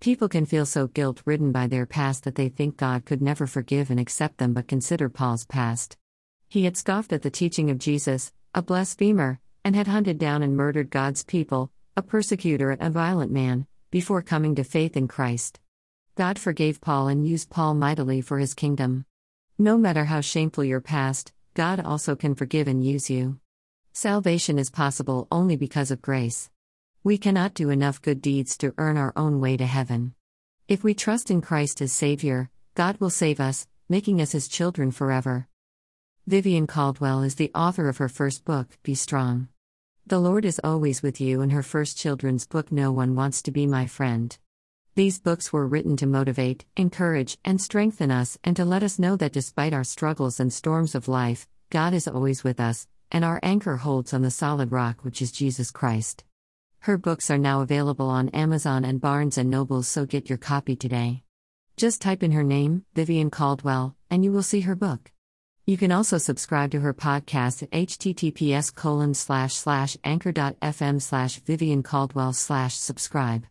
People can feel so guilt ridden by their past that they think God could never forgive and accept them, but consider Paul's past. He had scoffed at the teaching of Jesus, a blasphemer, and had hunted down and murdered God's people, a persecutor and a violent man, before coming to faith in Christ. God forgave Paul and used Paul mightily for his kingdom. No matter how shameful your past, God also can forgive and use you. Salvation is possible only because of grace. We cannot do enough good deeds to earn our own way to heaven. If we trust in Christ as Savior, God will save us, making us His children forever. Vivienne Caldwell is the author of her first book, Be Strong. The Lord is always with you, and her first children's book, No One Wants to Be My Friend. These books were written to motivate, encourage, and strengthen us, and to let us know that despite our struggles and storms of life, God is always with us, and our anchor holds on the solid rock which is Jesus Christ. Her books are now available on Amazon and Barnes and Noble, so get your copy today. Just type in her name, Vivienne Caldwell, and you will see her book. You can also subscribe to her podcast at https colon slash slash anchor.fm slash Vivienne Caldwell slash subscribe.